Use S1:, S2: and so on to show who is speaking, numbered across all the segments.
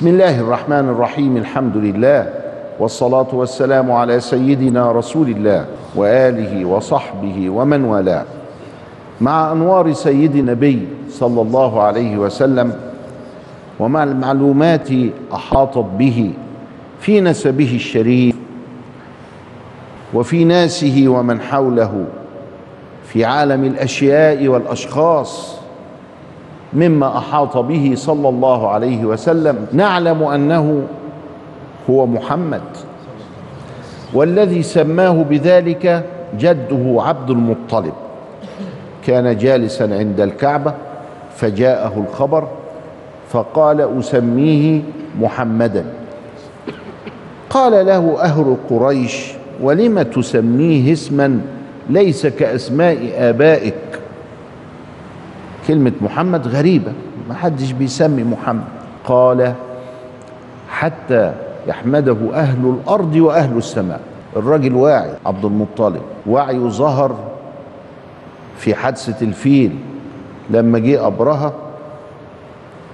S1: بسم الله الرحمن الرحيم الحمد لله والصلاة والسلام على سيدنا رسول الله وآله وصحبه ومن والاه. مع أنوار سيد النبي صلى الله عليه وسلم ومع المعلومات أحاطت به في نسبه الشريف وفي ناسه ومن حوله في عالم الأشياء والأشخاص مما أحاط به صلى الله عليه وسلم. نعلم أنه هو محمد والذي سماه بذلك جده عبد المطلب. كان جالسا عند الكعبة فجاءه الخبر فقال أسميه محمدا. قال له أهل قريش ولم تسميه اسما؟ ليس كأسماء آبائك. كلمة محمد غريبة. ما حدش بيسمي محمد. قال حتى يحمده أهل الأرض وأهل السماء. الراجل واعي عبد المطلب. وعيه ظهر في حادثة الفيل. لما جه أبرهة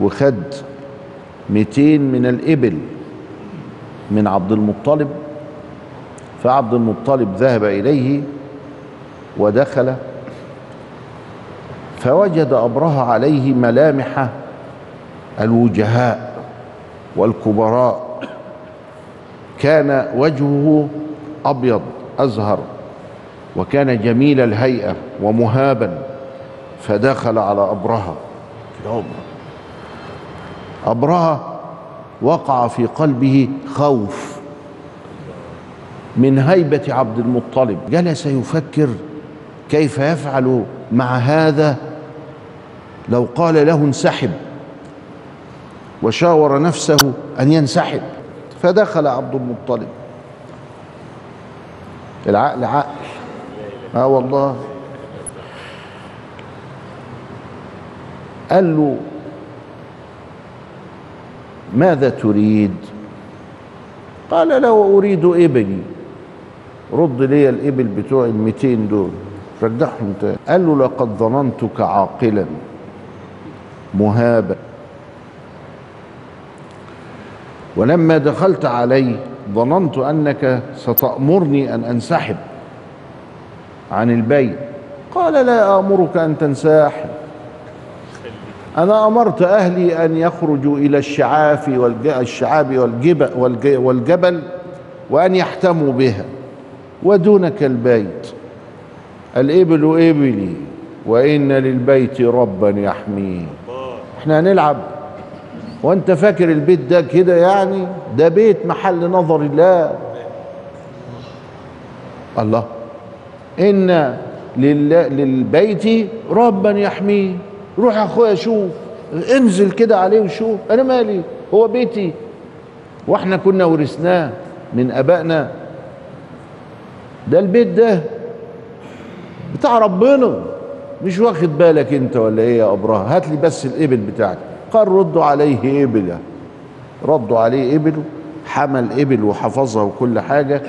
S1: وخد 200 من الإبل من عبد المطلب فعبد المطلب ذهب إليه ودخل فوجد أبرهة عليه ملامح الوجهاء والكبراء. كان وجهه أبيض أزهر وكان جميل الهيئة ومهابا فدخل على أبرهة. أبرهة وقع في قلبه خوف من هيبة عبد المطلب. جلس يفكر كيف يفعل مع هذا لو قال له انسحب وشاور نفسه أن ينسحب فدخل عبد المطلب. العقل عقل. آه والله. قال له ماذا تريد؟ قال له أريد إبلي. رد لي الإبل بتوع المتين دول. رجعهم تاني قال له لقد ظننتك عاقلا. مهابا ولما دخلت علي ظننت أنك ستأمرني أن أنسحب عن البيت. قال لا أمرك أن تنسحب أنا أمرت أهلي أن يخرجوا إلى الشعاف والشعاب والجبل, والجبل وأن يحتموا بها ودونك البيت. الإبل إبلي وإن للبيت ربا يحميه إحنا هنلعب. وانت فاكر البيت ده كده يعني؟ ده بيت محل نظر الله. الله. إن للبيت ربا يحميه. روح يا أخويا شوف. انزل كده عليه وشوف. أنا مالي؟ هو بيتي. وإحنا كنا ورثناه من أبائنا. ده البيت ده بتاع ربنا. مش واخد بالك انت ولا إيه يا إبراهيم هات لي بس الإبل بتاعتي قال ردوا عليه ابله ردوا عليه ابله حمل إبل وحفظها وكل حاجة.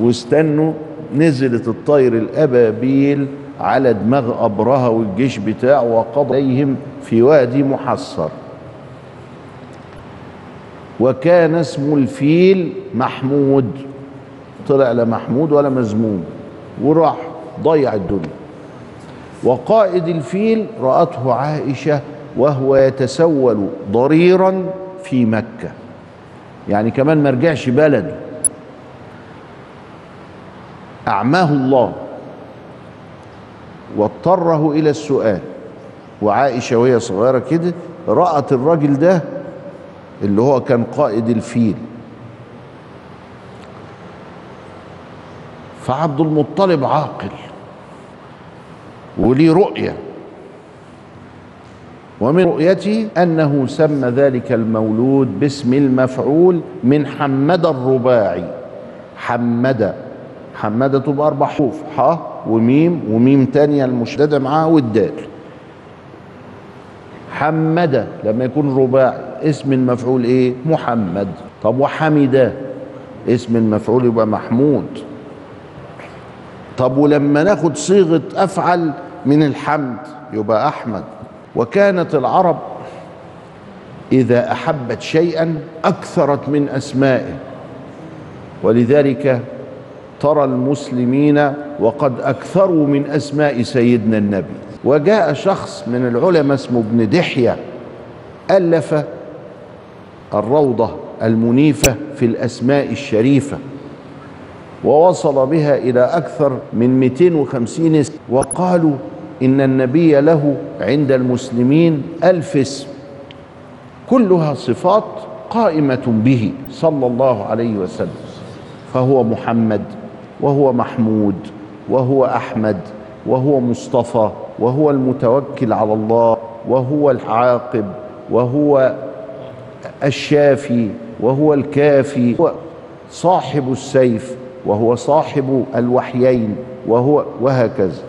S1: واستنوا نزلت الطير الأبابيل على دماغ ابرهه والجيش بتاعه وقضى عليهم في وادي محصر. وكان اسم الفيل محمود. طلع لا محمود ولا مذموم. وراح ضيع الدنيا. وقائد الفيل رأته عائشة وهو يتسول ضريرا في مكة. يعني كمان ما رجعش بلده. أعماه الله. واضطره إلى السؤال. وعائشة وهي صغيرة كده رأت الراجل ده اللي هو كان قائد الفيل. فعبد المطلب عاقل. وليه رؤية. ومن رؤيته أنه سمى ذلك المولود باسم المفعول من حمد الرباعي. حمد. حمد تبقى أربع حروف. ح وميم وميم تانية المشددة معاه والدال. حمد. لما يكون رباعي. اسم المفعول إيه؟ محمد. طب وحمد. اسم المفعول يبقى محمود. طب ولما ناخد صيغة أفعل من الحمد يبقى أحمد. وكانت العرب إذا أحبت شيئا أكثرت من أسمائه. ولذلك ترى المسلمين وقد أكثروا من أسماء سيدنا النبي. وجاء شخص من العلماء اسمه ابن دحية ألف الروضة المنيفة في الأسماء الشريفة. ووصل بها إلى أكثر من 250 اسم. وقالوا إن النبي له عند المسلمين ألف اسم. كلها صفات قائمة به صلى الله عليه وسلم. فهو محمد وهو محمود وهو أحمد وهو مصطفى وهو المتوكل على الله وهو العاقب وهو الشافي وهو الكافي صاحب السيف. وهو صاحب الوحيين وهو وهكذا.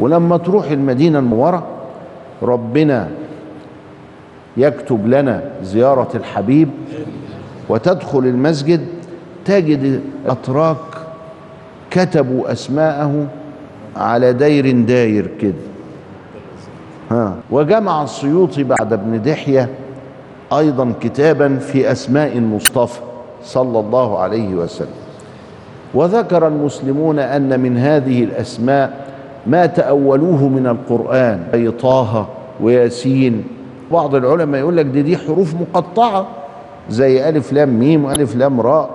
S1: ولما تروح المدينة المنورة ربنا يكتب لنا زيارة الحبيب وتدخل المسجد تجد أتراك كتبوا أسماءه على داير داير كده. ها. وجمع السيوطي بعد ابن دحية أيضا كتابا في أسماء المصطفى صلى الله عليه وسلم. وذكر المسلمون أن من هذه الأسماء ما تأولوه من القرآن أي طه وياسين. بعض العلماء يقول لك دي دي حروف مقطعة زي ألف لام ميم وألف لام راء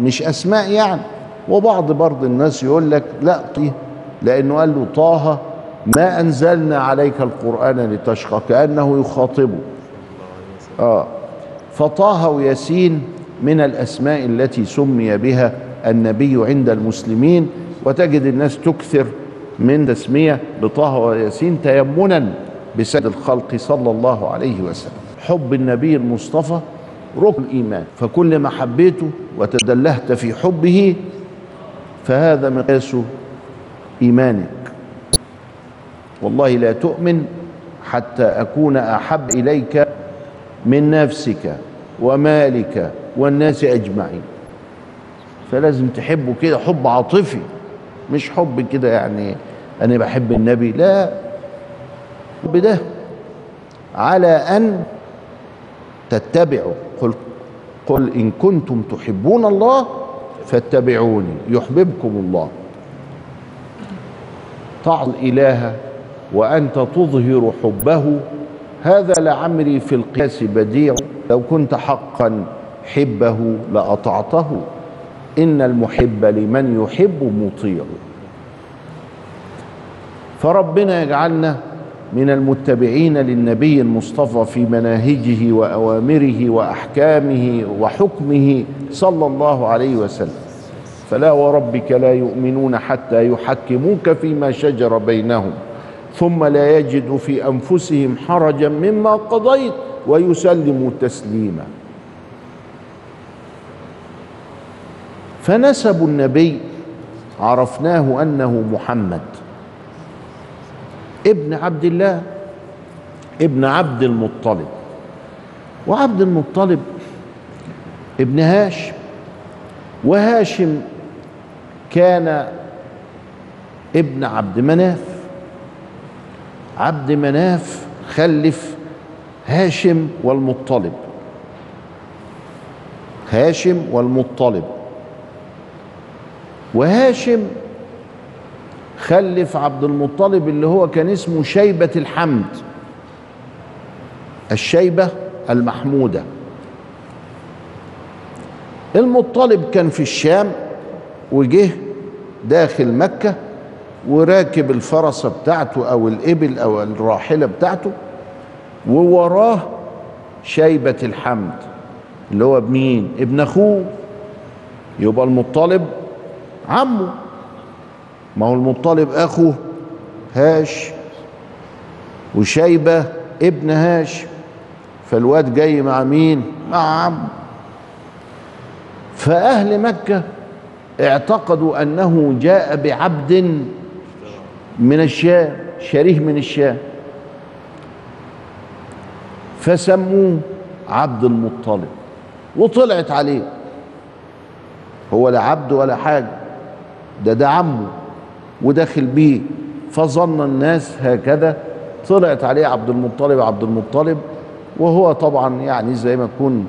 S1: مش أسماء يعني. وبعض برض الناس يقول لك لا طيه لأنه قال له طه ما أنزلنا عليك القرآن لتشقى كأنه يخاطبه. آه. فطه وياسين من الأسماء التي سمي بها النبي عند المسلمين وتجد الناس تكثر من تسمية بطه وياسين تيمنا بسيد الخلق صلى الله عليه وسلم. حب النبي المصطفى ركن الإيمان. فكل ما حبيته وتدلهت في حبه فهذا مقياس إيمانك. والله لا تؤمن حتى أكون أحب إليك من نفسك ومالك والناس أجمعين. فلازم تحبه كده حب عاطفي مش حب كده يعني أنا بحب النبي لا. الحب ده على أن تتبعوا قل, قل إن كنتم تحبون الله فاتبعوني يحببكم الله. طاع الإله وأنت تظهر حبه. هذا لعمري في القياس بديع. لو كنت حقا حبه لأطعته. إن المحب لمن يحب مطيع. فربنا يجعلنا من المتبعين للنبي المصطفى في مناهجه وأوامره وأحكامه وحكمه صلى الله عليه وسلم. فلا وربك لا يؤمنون حتى يحكموك فيما شجر بينهم ثم لا يجدوا في أنفسهم حرجا مما قضيت ويسلموا تسليما. فنسب النبي عرفناه أنه محمد. ابن عبد الله ابن عبد المطلب. وعبد المطلب ابن هاشم. وهاشم كان ابن عبد مناف. عبد مناف خلف هاشم والمطلب. هاشم والمطلب. وهاشم خلف عبد المطلب اللي هو كان اسمه شيبة الحمد الشيبة المحمودة. المطلب كان في الشام وجه داخل مكة وراكب الفرسة بتاعته أو الإبل أو الراحلة بتاعته ووراه شيبة الحمد اللي هو بمين ابن أخوه. يبقى المطلب عمه. ما هو المطلب أخوه هاش وشيبة ابن هاش فالواد جاي مع مين؟ مع عمه. فأهل مكة اعتقدوا أنه جاء بعبد من الشام شريه من الشام. فسموه عبد المطلب وطلعت عليه. هو لا عبد ولا حاجة. ده ده عمه وداخل بيه. فظن الناس هكذا. طلعت عليه عبد المطلب عبد المطلب وهو طبعا يعني زي ما يكون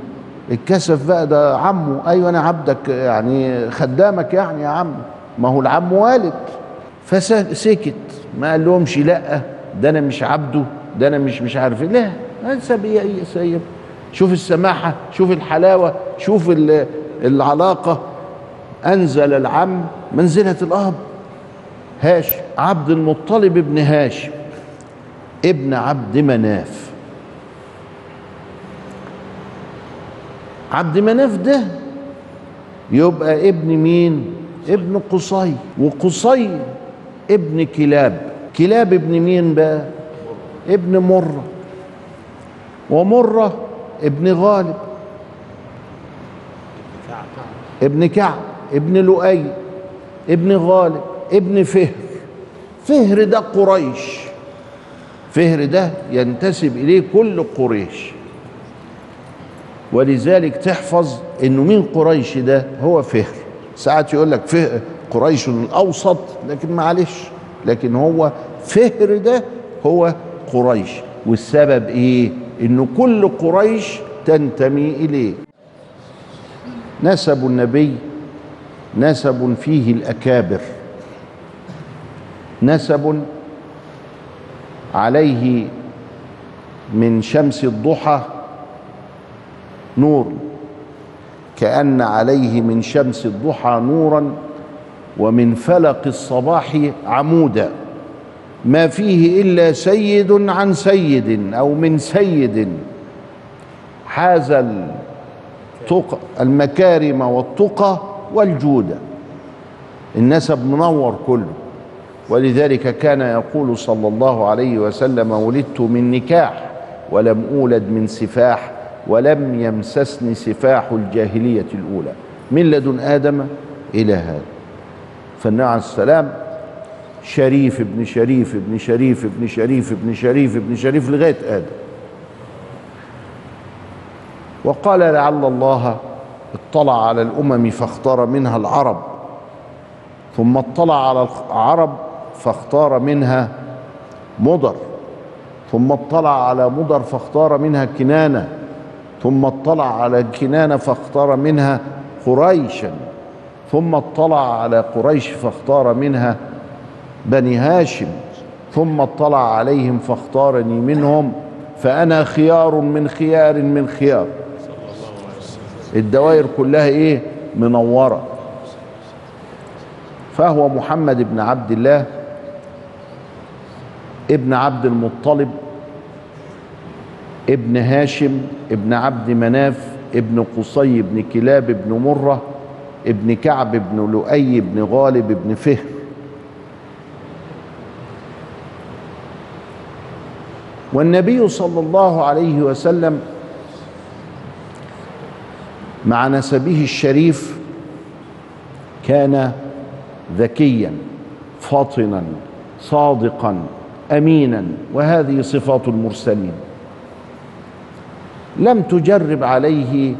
S1: الكسف بقى. ده عمه. أيوه أنا عبدك يعني خدامك يعني يا عم. ما هو العم والد. فسكت. ما قال لهمش لأ. ده أنا مش عبده. ده أنا مش مش عارف إيه. لا سيب إيه سيب شوف السماحة شوف الحلاوة شوف ال- العلاقة. أنزل العم منزلة الأب. هاشم عبد المطلب ابن هاشم ابن عبد مناف. عبد مناف ده يبقى ابن مين؟ ابن قصي. وقصي ابن كلاب. كلاب ابن مين بقى؟ ابن مرة. ومرة ابن غالب. ابن كعب. ابن لؤي ابن غالب ابن فهر. فهر ده قريش. فهر ده ينتسب إليه كل قريش. ولذلك تحفظ إنه مين قريش ده هو فهر. ساعات يقول لك فهر قريش الأوسط لكن معلش لكن هو فهر ده هو قريش. والسبب إيه؟ إنه كل قريش تنتمي إليه. نسب النبي نسب فيه الأكابر. نسب عليه من شمس الضحى نور كأن عليه من شمس الضحى نورا ومن فلق الصباح عمودا. ما فيه إلا سيد عن سيد أو من سيد. حاز المكارم والتقى والجود. النسب منور كله. ولذلك كان يقول صلى الله عليه وسلم ولدت من نكاح ولم أولد من سفاح ولم يمسسني سفاح الجاهلية الأولى. من لدن آدم إلى هذا. فالنبي عليه السلام شريف ابن شريف ابن شريف ابن شريف ابن شريف ابن شريف لغاية آدم. وقال لعل الله اطلع على الأمم فاختار منها العرب ثم اطلع على العرب فاختار منها مضر ثم اطلع على مضر فاختار منها كنانة ثم اطلع على كنانة فاختار منها قريشا ثم اطلع على قريش فاختار منها بني هاشم ثم اطلع عليهم فاختارني منهم فأنا خيار من خيار من خيار. الدوائر كلها إيه؟ منورة. فهو محمد بن عبد الله ابن عبد المطلب ابن هاشم ابن عبد مناف ابن قصي ابن كلاب ابن مرة ابن كعب ابن لؤي ابن غالب ابن فهر. والنبي صلى الله عليه وسلم مع نسبه الشريف كان ذكيا فاطنا صادقا أمينا وهذه صفات المرسلين. لم تجرب عليه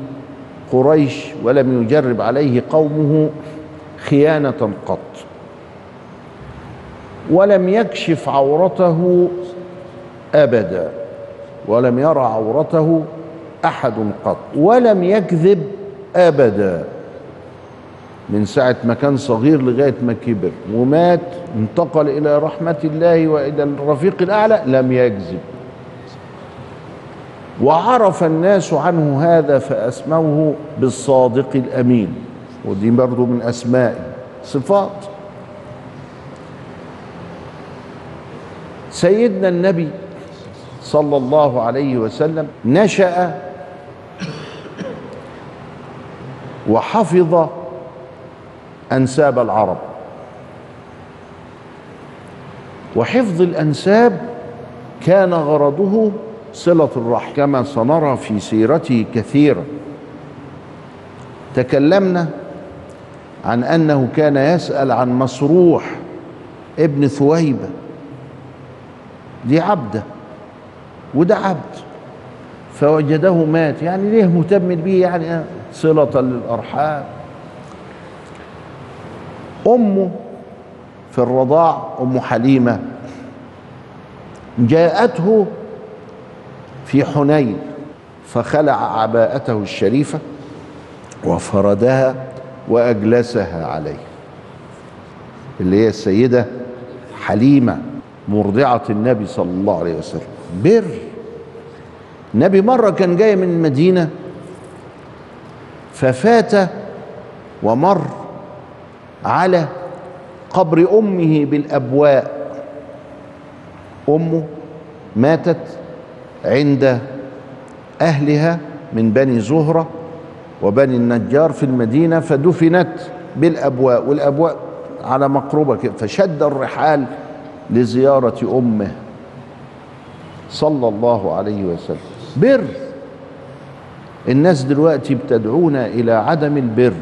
S1: قريش ولم يجرب عليه قومه خيانة قط ولم يكشف عورته أبدا ولم يرى عورته أحد قط ولم يكذب أبدا. من ساعة ما كان صغير لغاية ما كبر ومات انتقل إلى رحمة الله وإلى الرفيق الأعلى لم يكذب. وعرف الناس عنه هذا فأسموه بالصادق الأمين. ودي برضو من أسمائه صفات. سيدنا النبي صلى الله عليه وسلم نشأ وحفظ أنساب العرب. وحفظ الأنساب كان غرضه صلة الرحم كما سنرى في سيرته كثيرا. تكلمنا عن أنه كان يسأل عن مسروح ابن ثويبة. دي عبدة وده عبد فوجده مات. يعني ليه مهتم بيه؟ يعني صلة للأرحام. أمه في الرضاع أم حليمة جاءته في حنين فخلع عباءته الشريفة وفردها وأجلسها عليه اللي هي السيدة حليمة مرضعة النبي صلى الله عليه وسلم. بر. النبي مرة كان جاي من المدينة ففات ومر على قبر أمه بالأبواء. أمه ماتت عند أهلها من بني زهرة وبني النجار في المدينة فدفنت بالأبواء والأبواء على مقربة كده فشد الرحال لزيارة أمه. صلى الله عليه وسلم. بر. الناس دلوقتي بتدعونا إلى عدم البر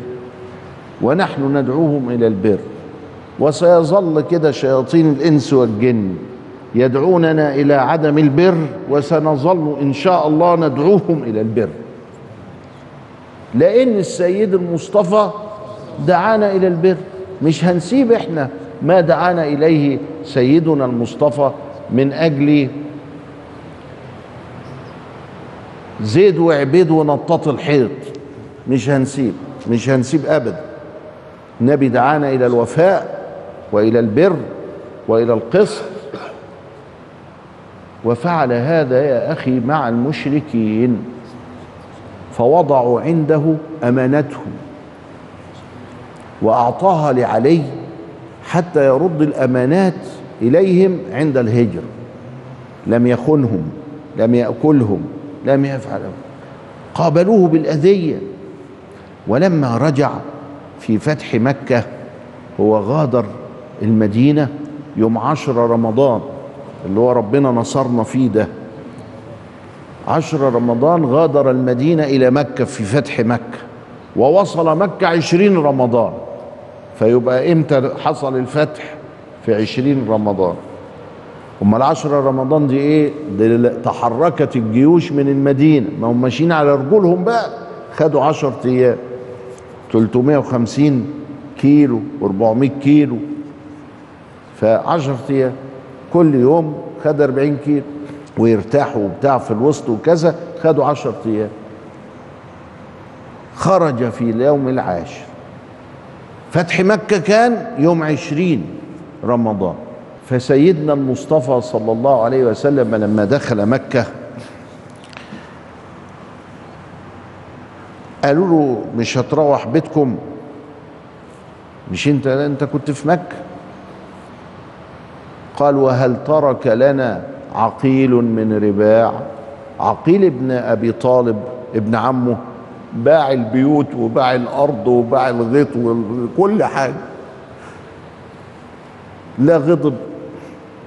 S1: ونحن ندعوهم إلى البر. وسيظل كده شياطين الإنس والجن يدعوننا إلى عدم البر وسنظل إن شاء الله ندعوهم إلى البر. لأن السيد المصطفى دعانا إلى البر مش هنسيب إحنا ما دعانا إليه سيدنا المصطفى من أجل زيد وعبيد ونطاط الحيط. مش هنسيب مش هنسيب أبدا النبي دعانا إلى الوفاء وإلى البر وإلى القسط. وفعل هذا يا أخي مع المشركين. فوضعوا عنده أمانتهم وأعطاها لعلي حتى يرد الأمانات إليهم عند الهجر. لم يخنهم لم يأكلهم. لم يفعل قابلوه بالأذية. ولما رجع في فتح مكة هو غادر المدينة يوم عشر رمضان اللي هو ربنا نصرنا فيه ده. عشر رمضان غادر المدينة إلى مكة في فتح مكة ووصل مكة عشرين رمضان. فيبقى إمتى حصل الفتح؟ في عشرين رمضان. أما العشرة رمضان دي إيه؟ دي تحركت الجيوش من المدينة. ما هم ماشيين على رجولهم بقى. خدوا عشر أيام. 350 كيلو و400 كيلو. فعشر أيام. كل يوم خد 40 كيلو. ويرتاحوا وبتاع في الوسط وكذا. خدوا 10 أيام. خرج في اليوم العاشر. فتح مكة كان يوم عشرين رمضان. فسيدنا المصطفى صلى الله عليه وسلم لما دخل مكة قالوا له مش هتروح بيتكم؟ مش انت انت كنت في مكة؟ قال وهل ترك لنا عقيل من رباع؟ عقيل ابن أبي طالب ابن عمه باع البيوت وباع الأرض وباع الغيط وكل حاجة. لا غضب.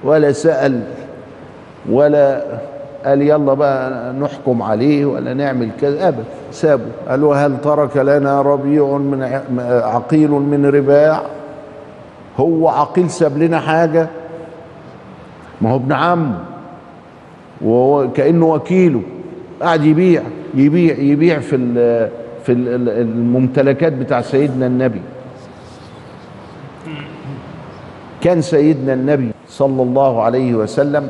S1: ولا سأل ولا قال يلا بقى نحكم عليه ولا نعمل كذا أبدا. سابه. قال وهل ترك لنا ربيع من عقيل من رباع؟ هو عقيل ساب لنا حاجة؟ ما هو ابن عمه وهو كأنه وكيله. قاعد يبيع يبيع يبيع في في ال الممتلكات بتاع سيدنا النبي. كان سيدنا النبي صلى الله عليه وسلم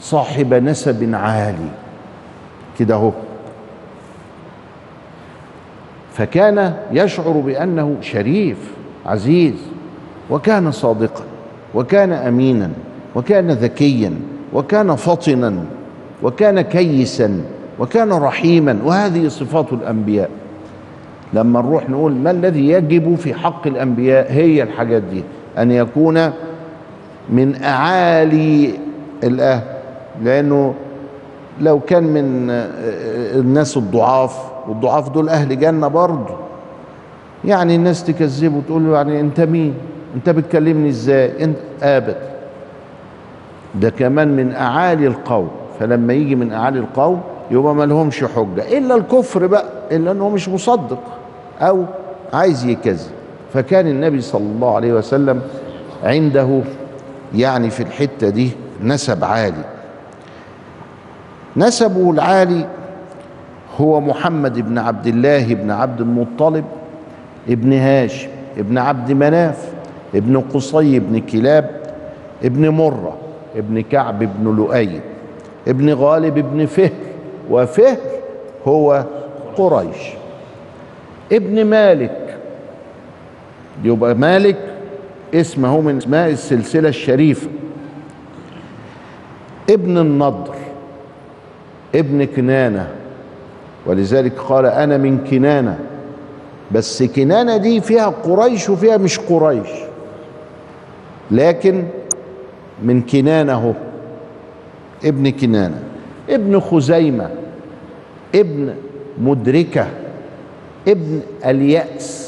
S1: صاحب نسب عالي. كده اهو. فكان يشعر بأنه شريف عزيز وكان صادقا وكان أمينا وكان ذكيا وكان فطنا وكان كيسا وكان رحيما وهذه صفات الأنبياء. لما نروح نقول ما الذي يجب في حق الأنبياء؟ هي الحاجات دي. أن يكون من أعالي الأهل لأنه لو كان من الناس الضعاف والضعاف دول أهل جنة برضه. يعني الناس تكذبه وتقول له يعني أنت مين؟ أنت بتكلمني إزاي؟ أنت ابدا ده كمان من أعالي القوم. فلما يجي من أعالي القوم يبقى ما لهمش حجة. إلا الكفر بقى إلا انه مش مصدق أو عايز يكذب. فكان النبي صلى الله عليه وسلم عنده يعني في الحتة دي نسب عالي. نسبه العالي هو محمد بن عبد الله بن عبد المطلب ابن هاشم ابن عبد مناف ابن قصي بن كلاب ابن مرة ابن كعب بن لؤي ابن غالب ابن فهر. وفهر هو قريش. ابن مالك يبقى مالك اسمه من اسماء السلسلة الشريفة. ابن النضر ابن كنانة ولذلك قال أنا من كنانة. بس كنانة دي فيها قريش وفيها مش قريش. لكن من كنانة هو ابن كنانة. ابن خزيمة ابن مدركة ابن اليأس.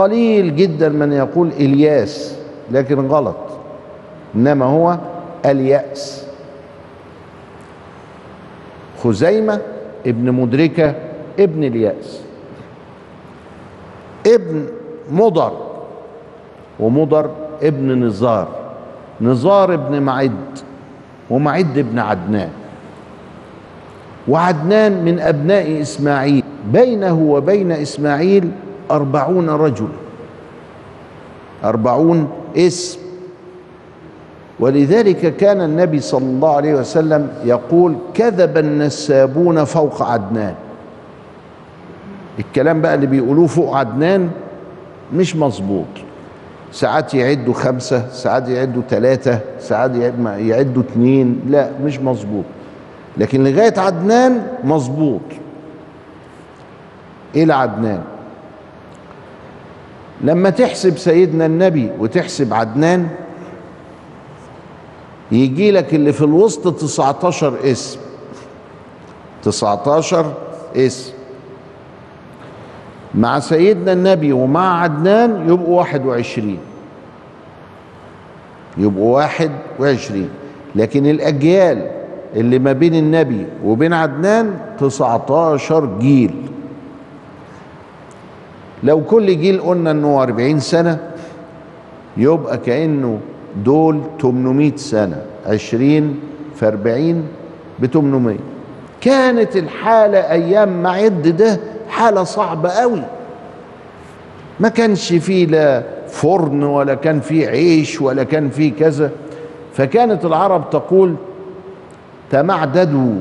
S1: قليل جدا من يقول إلياس لكن غلط. إنما هو اليأس. خزيمة ابن مدركة ابن اليأس. ابن مضر ومضر ابن نزار. نزار ابن معد ومعد ابن عدنان. وعدنان من أبناء إسماعيل بينه وبين إسماعيل أربعون رجل. أربعون اسم. ولذلك كان النبي صلى الله عليه وسلم يقول كذب النسابون فوق عدنان. الكلام بقى اللي بيقولوه فوق عدنان مش مظبوط. ساعات يعدوا خمسة ساعات يعدوا ثلاثة ساعات يعدوا اثنين لا مش مظبوط. لكن لغاية عدنان مظبوط. إلى عدنان. لما تحسب سيدنا النبي وتحسب عدنان يجي لك اللي في الوسط 19 اسم. 19 اسم. مع سيدنا النبي ومع عدنان يبقوا 21 يبقوا 21 لكن الأجيال اللي ما بين النبي وبين عدنان 19 جيل. لو كل جيل قلنا إنه 40 سنة يبقى كأنه دول 800 سنة 20 في 40 ب 800 كانت الحالة أيام معد ده حالة صعبة قوي. ما كانش فيه لا فرن ولا كان فيه عيش ولا كان فيه كذا. فكانت العرب تقول تمعددوا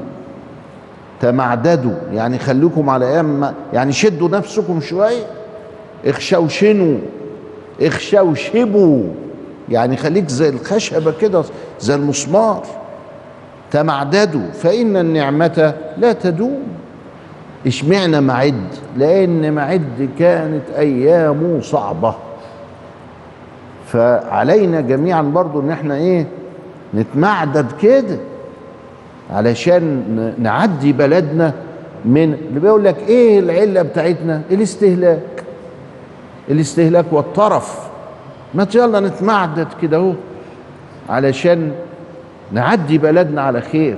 S1: تمعددوا. يعني خليكم على أيام يعني شدوا نفسكم شوية. اخشوشنوا اخشوشبوا يعني خليك زي الخشبة كده زي المسمار. تمعددوا فإن النعمة لا تدوم. اشمعنى معد؟ لأن معد كانت ايامه صعبة. فعلينا جميعا برضو إن إحنا إيه نتمعدد كده. علشان نعدي بلدنا من اللي بيقول لك إيه العلة بتاعتنا؟ الاستهلاك. الاستهلاك والطرف. ما يلا نتمعدد كده اهو علشان نعدي بلدنا على خير.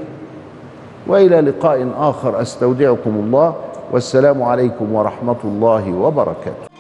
S1: وإلى لقاء آخر أستودعكم الله والسلام عليكم ورحمة الله وبركاته.